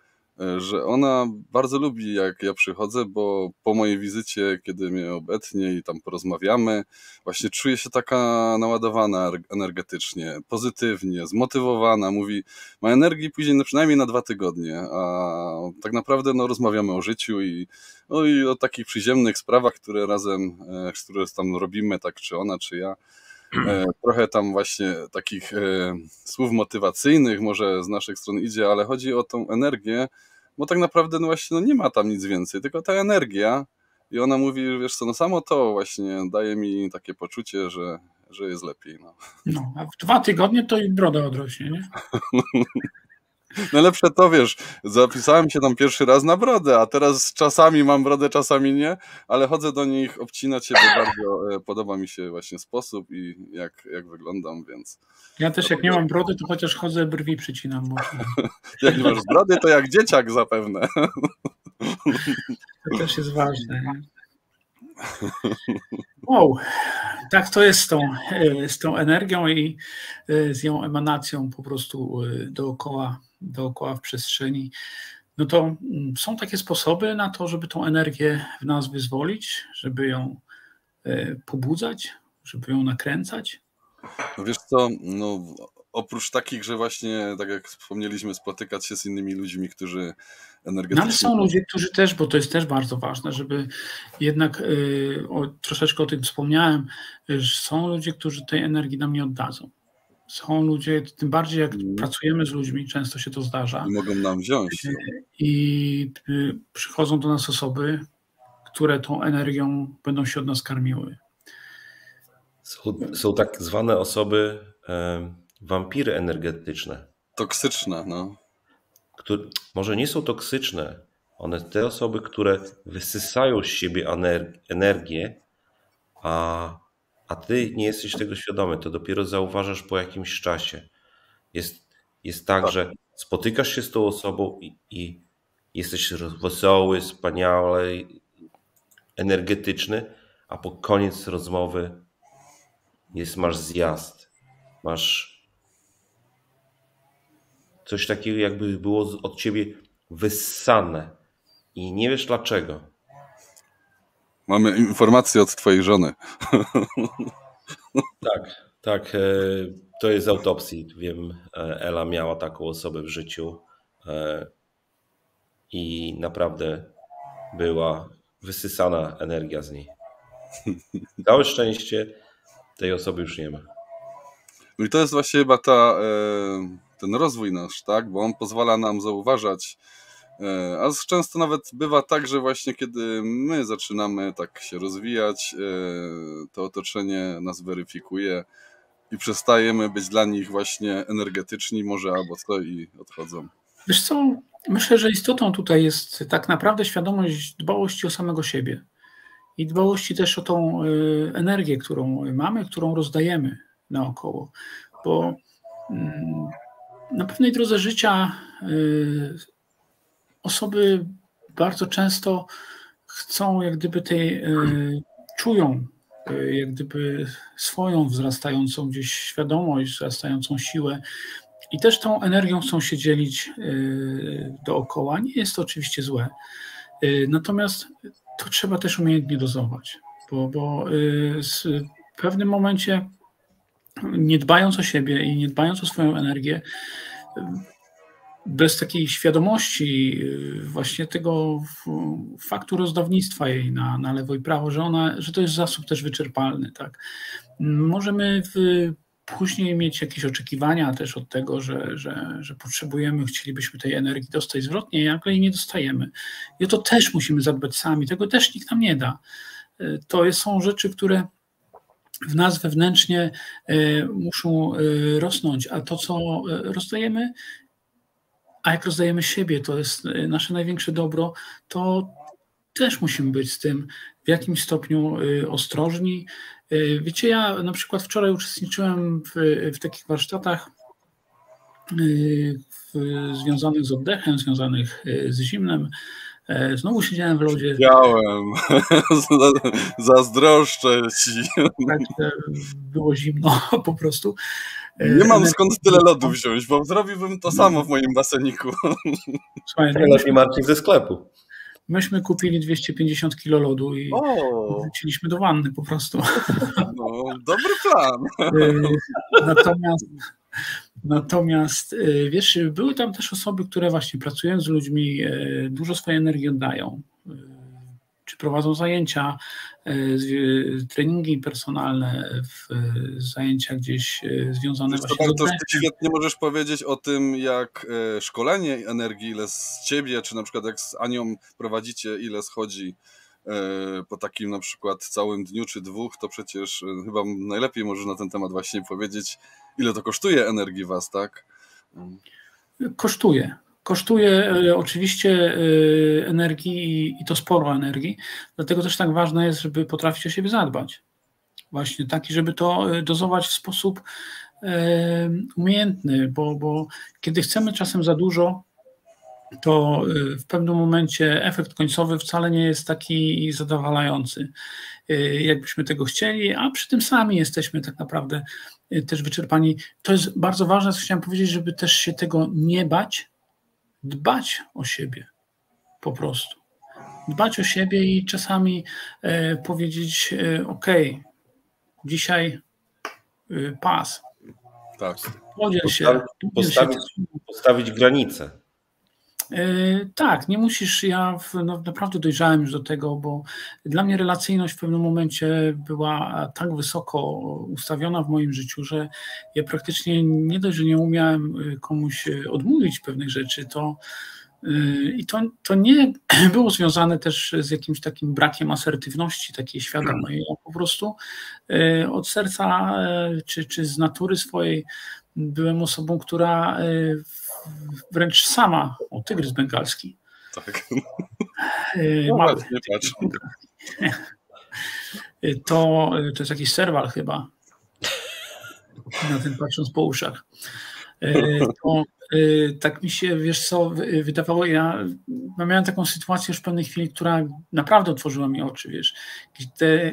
że ona bardzo lubi, jak ja przychodzę, bo po mojej wizycie, kiedy mnie obetnie i tam porozmawiamy, właśnie czuje się taka naładowana energetycznie, pozytywnie, zmotywowana. Mówi, ma energii później no przynajmniej na dwa tygodnie, a tak naprawdę no, rozmawiamy o życiu i, no, i o takich przyziemnych sprawach, które razem, e, które tam robimy, tak czy ona, czy ja. E, trochę tam właśnie takich e, słów motywacyjnych może z naszych stron idzie, ale chodzi o tą energię, bo tak naprawdę no właśnie no nie ma tam nic więcej, tylko ta energia i ona mówi, wiesz co, no samo to właśnie daje mi takie poczucie, że, że jest lepiej. No. no a w dwa tygodnie to i broda odrośnie, nie? Najlepsze to wiesz, zapisałem się tam pierwszy raz na brodę, a teraz czasami mam brodę, czasami nie, ale chodzę do nich obcinać się, bo bardzo e, podoba mi się właśnie sposób i jak, jak wyglądam, więc. Ja też jak nie mam brody, to chociaż chodzę brwi przycinam. jak nie masz brody, to jak dzieciak zapewne. to też jest ważne. Nie? Wow, tak to jest z tą, e, z tą energią i e, z ją emanacją po prostu dookoła dookoła w przestrzeni, no to mm, są takie sposoby na to, żeby tą energię w nas wyzwolić, żeby ją e, pobudzać, żeby ją nakręcać. No wiesz co, no oprócz takich, że właśnie, tak jak wspomnieliśmy, spotykać się z innymi ludźmi, którzy energetycznie... No ale są ludzie, którzy też, bo to jest też bardzo ważne, żeby jednak, y, o, troszeczkę o tym wspomniałem, że są ludzie, którzy tej energii nam nie oddadzą. Są ludzie, tym bardziej jak mm. pracujemy z ludźmi, często się to zdarza. I mogą nam wziąć. I y, przychodzą do nas osoby, które tą energią będą się od nas karmiły. Są, są tak zwane osoby e, wampiry energetyczne. Toksyczne, no. Które, może nie są toksyczne. One, te osoby, które wysysają z siebie energię, a a ty nie jesteś tego świadomy, to dopiero zauważasz po jakimś czasie. Jest, jest tak, tak. że spotykasz się z tą osobą i, i jesteś wesoły, wspaniały, energetyczny, a po koniec rozmowy jest, masz zjazd, masz coś takiego, jakby było od ciebie wyssane i nie wiesz dlaczego. Mamy informację od twojej żony. Tak, tak. E, to jest z autopsji. Wiem, e, Ela miała taką osobę w życiu e, i naprawdę była wysysana energia z niej. Całe szczęście tej osoby już nie ma. No i to jest właśnie chyba ta, ten rozwój nasz, tak? Bo on pozwala nam zauważać a często nawet bywa tak, że właśnie kiedy my zaczynamy tak się rozwijać, e, to otoczenie nas weryfikuje i przestajemy być dla nich właśnie energetyczni, może albo co i odchodzą. Wiesz co, myślę, że istotą tutaj jest tak naprawdę świadomość dbałości o samego siebie i dbałości też o tą e, energię, którą mamy, którą rozdajemy naokoło, bo mm, na pewnej drodze życia osoby bardzo często chcą, jak gdyby tej, e, czują e, jak gdyby swoją wzrastającą gdzieś świadomość, wzrastającą siłę i też tą energią chcą się dzielić e, dookoła. Nie jest to oczywiście złe. Natomiast to trzeba też umiejętnie dozować, bo, bo w pewnym momencie nie dbając o siebie i nie dbając o swoją energię, bez takiej świadomości y, właśnie tego faktu rozdawnictwa jej na, na lewo i prawo, że, ona, że to jest zasób też wyczerpalny. Tak? Możemy w, później mieć jakieś oczekiwania też od tego, że, że, że potrzebujemy, chcielibyśmy tej energii dostać zwrotnie, ale jej nie dostajemy. I to też musimy zadbać sami, tego też nikt nam nie da. Y, to są rzeczy, które w nas wewnętrznie y, muszą rosnąć, a to, co rozdajemy, a jak rozdajemy siebie, to jest y, nasze największe dobro, to też musimy być z tym w jakimś stopniu y, ostrożni. Y, wiecie, ja na przykład wczoraj uczestniczyłem w, w takich warsztatach w, związanych z oddechem, związanych z zimnem, znowu siedziałem w lodzie. Widziałem. Zazdroszczę ci. Tak, było zimno po prostu. Nie mam skąd tyle lodu wziąć, bo zrobiłbym to samo w moim baseniku. Słuchaj, lepiej Marcin ze sklepu. Myśmy kupili 250 kilo lodu i wróciliśmy do wanny po prostu. No, dobry plan. Natomiast Natomiast y, wiesz, były tam też osoby, które właśnie pracują z ludźmi, y, dużo swojej energii oddają. Y, czy prowadzą zajęcia, treningi personalne, zajęcia gdzieś związane Wiesz, właśnie to, z Ty świetnie możesz powiedzieć o tym, jak szkolenie energii, ile z ciebie, czy na przykład jak z Anią prowadzicie, ile schodzi po takim na przykład całym dniu czy dwóch, to przecież chyba najlepiej możesz na ten temat właśnie powiedzieć, ile to kosztuje energii was, tak? Kosztuje. Kosztuje e, oczywiście e, energii i to sporo energii, dlatego też tak ważne jest, żeby potrafić o siebie zadbać. Właśnie taki, żeby to e, dozować w sposób umiejętny, bo, bo kiedy chcemy czasem za dużo, to w pewnym momencie efekt końcowy wcale nie jest taki zadowalający, jakbyśmy tego chcieli, a przy tym sami jesteśmy tak naprawdę Y, też wyczerpani. To jest bardzo ważne, co chciałem powiedzieć, żeby też się tego nie bać, dbać o siebie po prostu. Dbać o siebie i czasami powiedzieć: OK, dzisiaj pas. Tak. Podziel się. Postawić, postawić, postawić granice. E, tak, nie musisz, ja no, naprawdę dojrzałem już do tego, bo dla mnie relacyjność w pewnym momencie była tak wysoko ustawiona w moim życiu, że ja praktycznie nie dość, że nie umiałem e, komuś e, odmówić pewnych rzeczy, to i to, to nie było związane też z jakimś takim brakiem asertywności takiej świadomej. Ja po prostu od serca czy, czy z natury swojej byłem osobą, która wręcz sama, o tygrys bengalski. Tak. E, no, mały. To, to jest jakiś serwal chyba. Na tym patrząc po uszach. E, to, e, tak mi się, wiesz co, wydawało, ja miałem taką sytuację już w pewnej chwili, która naprawdę otworzyła mi oczy, wiesz, te,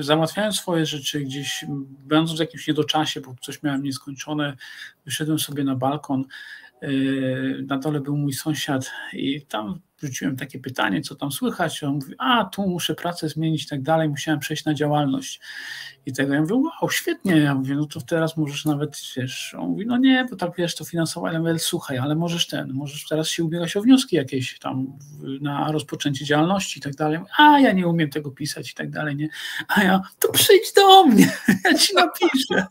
załatwiając swoje rzeczy gdzieś, będąc w jakimś niedoczasie, bo coś miałem nieskończone, wyszedłem sobie na balkon, na dole był mój sąsiad i tam rzuciłem takie pytanie, co tam słychać. On mówi, a tu muszę pracę zmienić i tak dalej, musiałem przejść na działalność. I tego ja mówię, wow, świetnie. Ja mówię, no to teraz możesz nawet, wiesz, on mówi, no nie, bo tak wiesz, to finansowo, ale mówię, słuchaj, ale możesz ten, możesz teraz się ubiegać o wnioski jakieś tam na rozpoczęcie działalności i tak dalej. A ja nie umiem tego pisać i tak dalej, nie. A ja, to przyjdź do mnie, ja ci napiszę.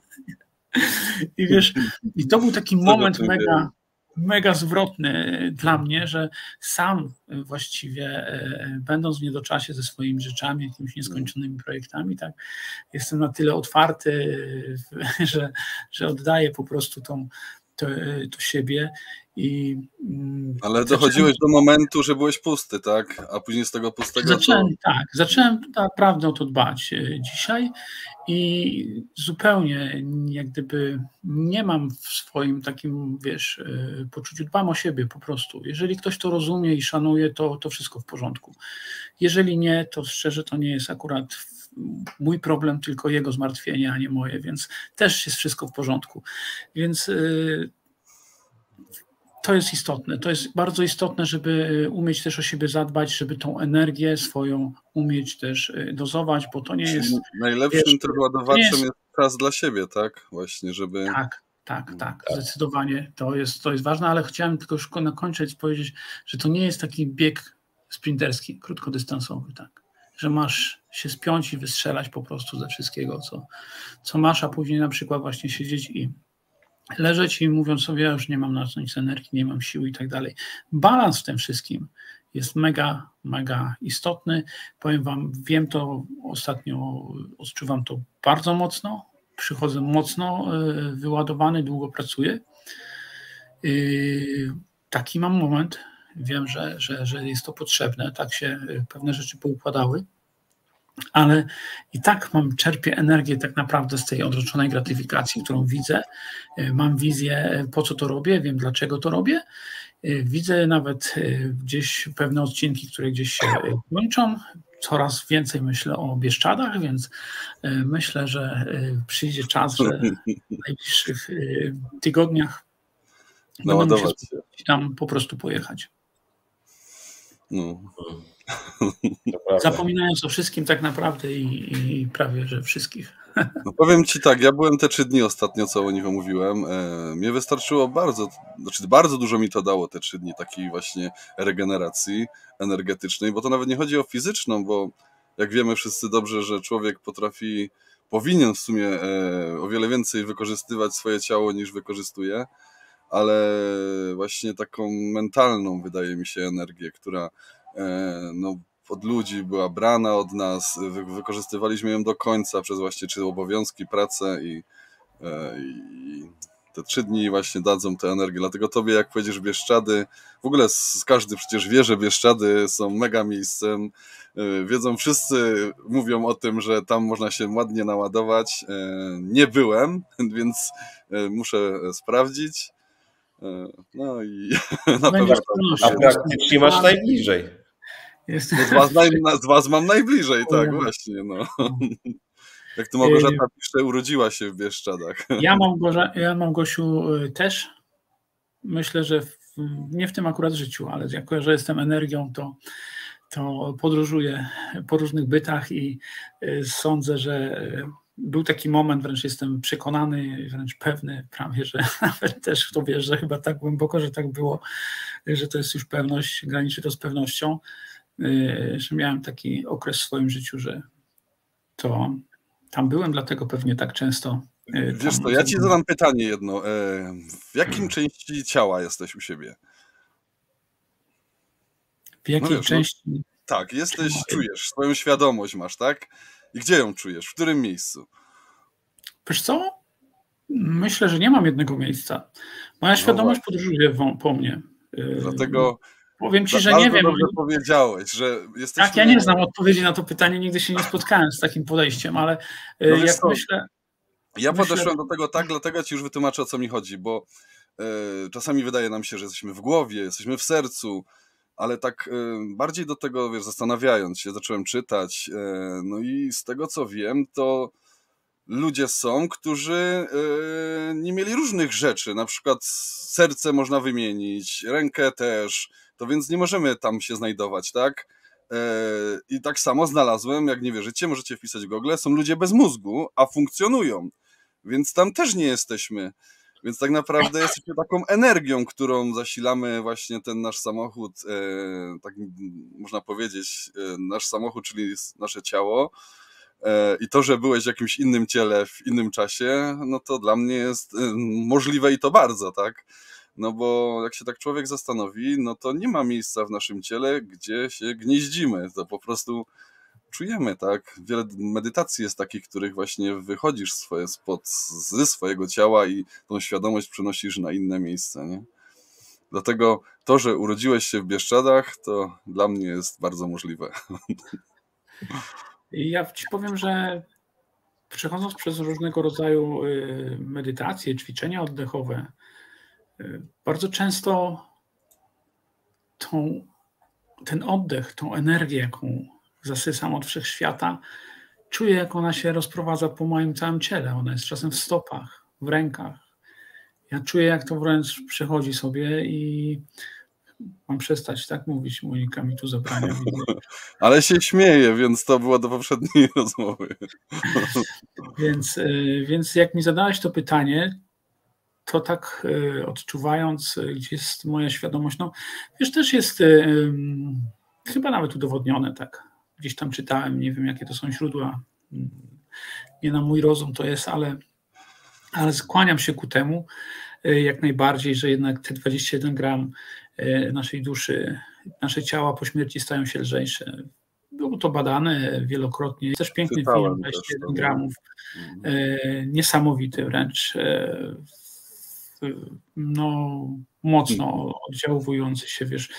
I wiesz, i to był taki moment mega, mega zwrotny dla mnie, że sam właściwie e, będąc w niedoczasie ze swoimi rzeczami, jakimiś nieskończonymi projektami, tak, jestem na tyle otwarty, że, że oddaję po prostu tą, to, to siebie i, mm, Ale dochodziłeś zacząłem, do momentu, że byłeś pusty, tak? A później z tego pustego. Zacząłem, to... tak, zacząłem naprawdę o to dbać e, dzisiaj i zupełnie jak gdyby nie mam w swoim takim, wiesz, e, poczuciu, dbam o siebie po prostu. Jeżeli ktoś to rozumie i szanuje, to, to wszystko w porządku. Jeżeli nie, to szczerze to nie jest akurat mój problem, tylko jego zmartwienie, a nie moje, więc też jest wszystko w porządku. Więc e, to jest istotne. To jest bardzo istotne, żeby e, umieć też o siebie zadbać, żeby tą energię swoją umieć też e, dozować, bo to nie jest. Najlepszym wiesz, ładowaczem jest... jest czas dla siebie, tak? Właśnie, żeby. Tak, tak, tak, tak, zdecydowanie to jest, to jest ważne, ale chciałem tylko już nakończyć powiedzieć, że to nie jest taki bieg sprinterski, krótkodystansowy, tak. Że masz się spiąć i wystrzelać po prostu ze wszystkiego, co, co masz, a później na przykład właśnie siedzieć i leżeć i mówiąc sobie, ja już nie mam na nic energii, nie mam siły i tak dalej. Balans w tym wszystkim jest mega, mega istotny. Powiem Wam, wiem to ostatnio, odczuwam to bardzo mocno. Przychodzę mocno e, wyładowany, długo pracuję. E, taki mam moment. Wiem, że, że, że jest to potrzebne. Tak się e, pewne rzeczy poukładały ale i tak mam, czerpię energię tak naprawdę z tej odroczonej gratyfikacji, którą widzę. E, mam wizję, e, po co to robię, wiem dlaczego to robię. Widzę nawet gdzieś pewne odcinki, które gdzieś się kończą. Coraz więcej myślę o Bieszczadach, więc myślę, że przyjdzie czas, że w najbliższych tygodniach będę się tam po prostu pojechać. No. Zapominając o wszystkim tak naprawdę i, i prawie, że wszystkich. No powiem Ci tak, ja byłem te trzy dni ostatnio, co o nich omówiłem. E, mnie wystarczyło bardzo, znaczy bardzo dużo mi to dało te trzy dni takiej właśnie regeneracji energetycznej, bo to nawet nie chodzi o fizyczną, bo jak wiemy wszyscy dobrze, że człowiek potrafi, powinien w sumie e, o wiele więcej wykorzystywać swoje ciało niż wykorzystuje, ale właśnie taką mentalną wydaje mi się energię, która no, od ludzi była brana od nas, wykorzystywaliśmy ją do końca przez właśnie czy obowiązki, pracę i, e, i te trzy dni właśnie dadzą tę energię. Dlatego tobie, jak powiedziesz Bieszczady, w ogóle z, każdy przecież wie, że Bieszczady są mega miejscem. E, wiedzą wszyscy, mówią o tym, że tam można się ładnie naładować. Nie byłem, więc muszę sprawdzić. No i na pewno. A praktycznie masz najbliżej. Jestem... No z, was naj, z was mam najbliżej, tak, właśnie. No. Jak to Małgorzata pisze, urodziła się w Bieszczadach. Ja, Małgorza, ja Małgosiu y, też myślę, że w, nie w tym akurat życiu, ale jako, że jestem energią, to, to podróżuję po różnych bytach i y, sądzę, że był taki moment, wręcz jestem przekonany, wręcz pewny prawie, że nawet też w to wierzę chyba tak głęboko, że tak było, że to jest już pewność, graniczy to z pewnością, y, że miałem taki okres w swoim życiu, że to tam byłem, dlatego pewnie tak często. Y, Wiesz to, ja ci zadam pytanie jedno. E, w jakim części ciała jesteś u siebie? W jakiej no wiesz, no, części? No, tak, jesteś, czujesz, swoją świadomość masz, tak? I gdzie ją czujesz? W którym miejscu? Wiesz co? Myślę, że nie mam jednego miejsca. Moja no świadomość właśnie. podróżuje po mnie. Y, Dlatego powiem ci, że nie wiem. Dobrze powiedziałeś, że. Tak, ja nie znam odpowiedzi na to pytanie, nigdy się nie spotkałem z takim podejściem, ale no jak myślę. Ja myślę... podeszłem do tego tak, dlatego ci już wytłumaczę o co mi chodzi, bo y, czasami wydaje nam się, że jesteśmy w głowie, jesteśmy w sercu, ale tak y, bardziej do tego, wiesz, zastanawiając się, zacząłem czytać, y, no i z tego co wiem, to ludzie są, którzy y, nie mieli różnych rzeczy, na przykład serce można wymienić, rękę też, to więc nie możemy tam się znajdować, tak? I tak samo znalazłem, jak nie wierzycie, możecie wpisać w Google, są ludzie bez mózgu, a funkcjonują, więc tam też nie jesteśmy. Więc tak naprawdę jesteśmy taką energią, którą zasilamy właśnie ten nasz samochód, e, tak można powiedzieć, e, nasz samochód, czyli nasze ciało. E, I to, że byłeś w jakimś innym ciele, w innym czasie, no to dla mnie jest możliwe i to bardzo, tak? No bo jak się tak człowiek zastanowi, no to nie ma miejsca w naszym ciele, gdzie się gnieździmy. To po prostu czujemy, tak? Wiele medytacji jest takich, których właśnie wychodzisz swoje, spod, ze swojego ciała i tą świadomość przenosisz na inne miejsce, nie? Dlatego to, że urodziłeś się w Bieszczadach, to dla mnie jest bardzo możliwe. Ja ci powiem, że przechodząc przez różnego rodzaju y, medytacje, ćwiczenia oddechowe, y, bardzo często tą, ten oddech, tą energię, jaką zasysam od wszechświata, czuję, jak ona się rozprowadza po moim całym ciele. Ona jest czasem w stopach, w rękach. Ja czuję, jak to wręcz przechodzi sobie i mam przestać tak mówić, Monika mi tu zabrania. Ale się śmieję, więc to było do poprzedniej rozmowy. więc, y, więc jak mi zadałeś to pytanie, to tak y, odczuwając, y, gdzie jest moja świadomość, no wiesz, też jest chyba nawet udowodnione tak, gdzieś tam czytałem, nie wiem jakie to są źródła, nie na mój rozum to jest, ale, ale skłaniam się ku temu e, jak najbardziej, że jednak te 21 gram e, naszej duszy, nasze ciała po śmierci stają się lżejsze. Było to badane wielokrotnie. Jest też piękny Czytałem film, 21 gramów, mhm. e, niesamowity wręcz, no mocno oddziaływujący się, wiesz,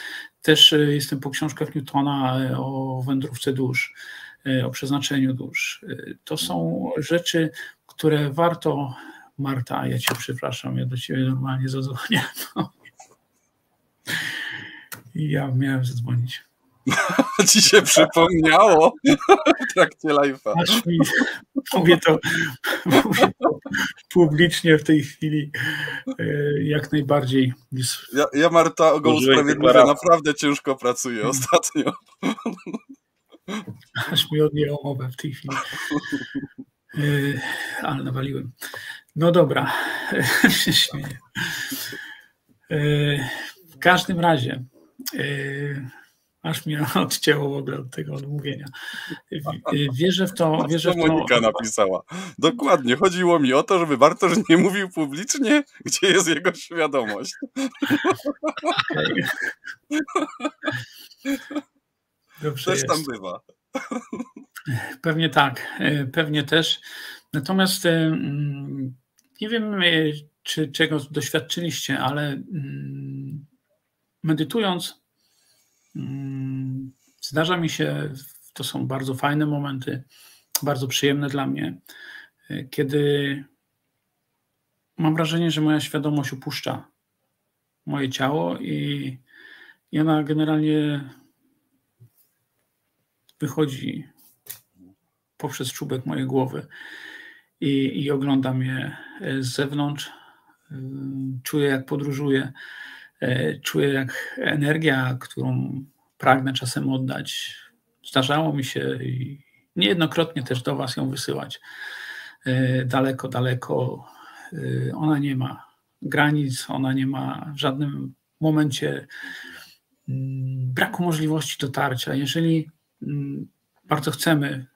też e, jestem po książkach Newtona e, o wędrówce dusz, e, o przeznaczeniu dusz. To są rzeczy, które warto, Marta, ja cię przepraszam, ja do ciebie normalnie zadzwonię. No. I ja miałem zadzwonić. Ci się przypomniało w trakcie live'a. Aż mi, mówię to, mówię to publicznie w tej chwili e, jak najbardziej. Ja, ja Marta go usprawiedliwię, naprawdę ciężko pracuję hmm. ostatnio. Aż mi odjęło mowę w tej chwili. E, ale nawaliłem. No dobra, się śmieję. W każdym razie aż mnie odcięło w ogóle od tego odmówienia. Wierzę w to. Wierzę w to Monika napisała. Dokładnie. Chodziło mi o to, żeby Bartosz nie mówił publicznie, gdzie jest jego świadomość. Okay. Dobrze też jest. tam bywa. Pewnie tak. Pewnie też. Natomiast mm, nie wiem, czy czego doświadczyliście, ale mm, medytując, Mm, zdarza mi się, to są bardzo fajne momenty, bardzo przyjemne dla mnie, kiedy mam wrażenie, że moja świadomość opuszcza moje ciało i, ona generalnie wychodzi poprzez czubek mojej głowy i, i oglądam je z zewnątrz. Czuję, jak podróżuję czuję, jak energia, którą pragnę czasem oddać, zdarzało mi się i niejednokrotnie też do Was ją wysyłać. E, daleko, daleko. E, ona nie ma granic, ona nie ma w żadnym momencie mm, braku możliwości dotarcia. Jeżeli mm, bardzo chcemy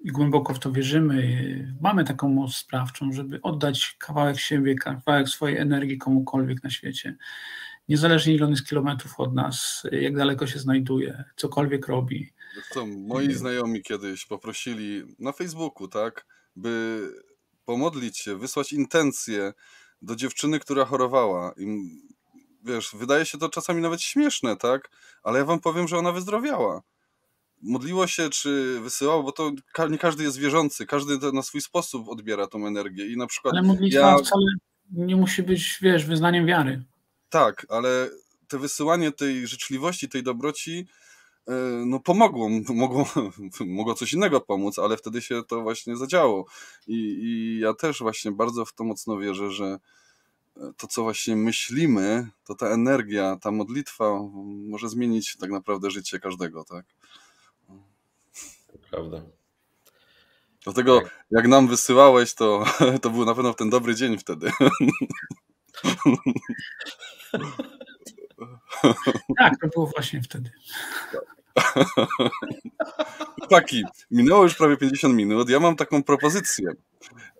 i głęboko w to wierzymy, mamy taką moc sprawczą, żeby oddać kawałek siebie, kawałek swojej energii komukolwiek na świecie. Niezależnie ile on jest kilometrów od nas, jak daleko się znajduje, cokolwiek robi. To moi znajomi kiedyś poprosili na Facebooku, tak, by pomodlić się, wysłać intencje do dziewczyny, która chorowała. I wiesz, wydaje się to czasami nawet śmieszne, tak? Ale ja wam powiem, że ona wyzdrowiała modliło się, czy wysyłało, bo to nie każdy jest wierzący, każdy na swój sposób odbiera tą energię i na przykład... Ale modlitwa ja... wcale nie musi być, wiesz, wyznaniem wiary. Tak, ale te wysyłanie tej życzliwości, tej dobroci e, no pomogło, mogło, mogło coś innego pomóc, ale wtedy się to właśnie zadziało I, i ja też właśnie bardzo w to mocno wierzę, że e, to, co właśnie myślimy, to ta energia, ta modlitwa może zmienić tak naprawdę życie każdego, tak? Prawda. Dlatego tak. jak nam wysyłałeś, to, to był na pewno w ten dobry dzień wtedy. Tak, to było właśnie wtedy. Chłopaki, minęło już prawie 50 minut. Ja mam taką propozycję.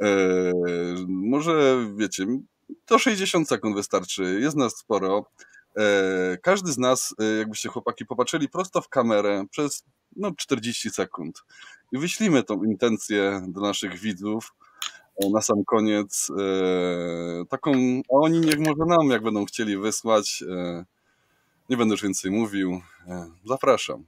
Eee, może wiecie, to 60 sekund wystarczy. Jest nas sporo. Eee, każdy z nas, e, jakbyście chłopaki popatrzyli prosto w kamerę przez no, 40 sekund. I wyślimy tą intencję do naszych widzów e, na sam koniec. E, taką, a oni niech może nam, jak będą chcieli wysłać. E, nie będę już więcej mówił. Zapraszam.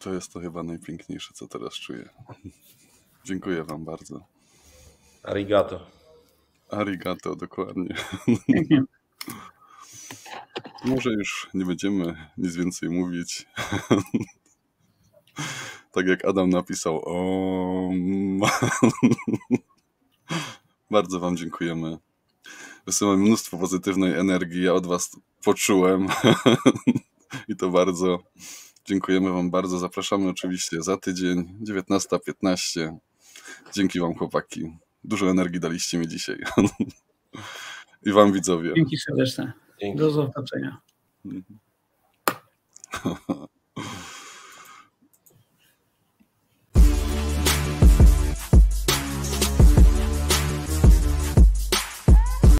To jest to chyba najpiękniejsze, co teraz czuję. Dziękuję Wam bardzo. Arigato. Arigato, dokładnie. Może już nie będziemy nic więcej mówić. tak jak Adam napisał. O... Bardzo Wam dziękujemy. Wysyłam mnóstwo pozytywnej energii. Ja od Was poczułem. I to bardzo. Dziękujemy Wam bardzo. Zapraszamy oczywiście za tydzień, 19.15. Dzięki Wam, chłopaki. Dużo energii daliście mi dzisiaj. I Wam widzowie. Dzięki serdeczne. Dzięki. Do zobaczenia.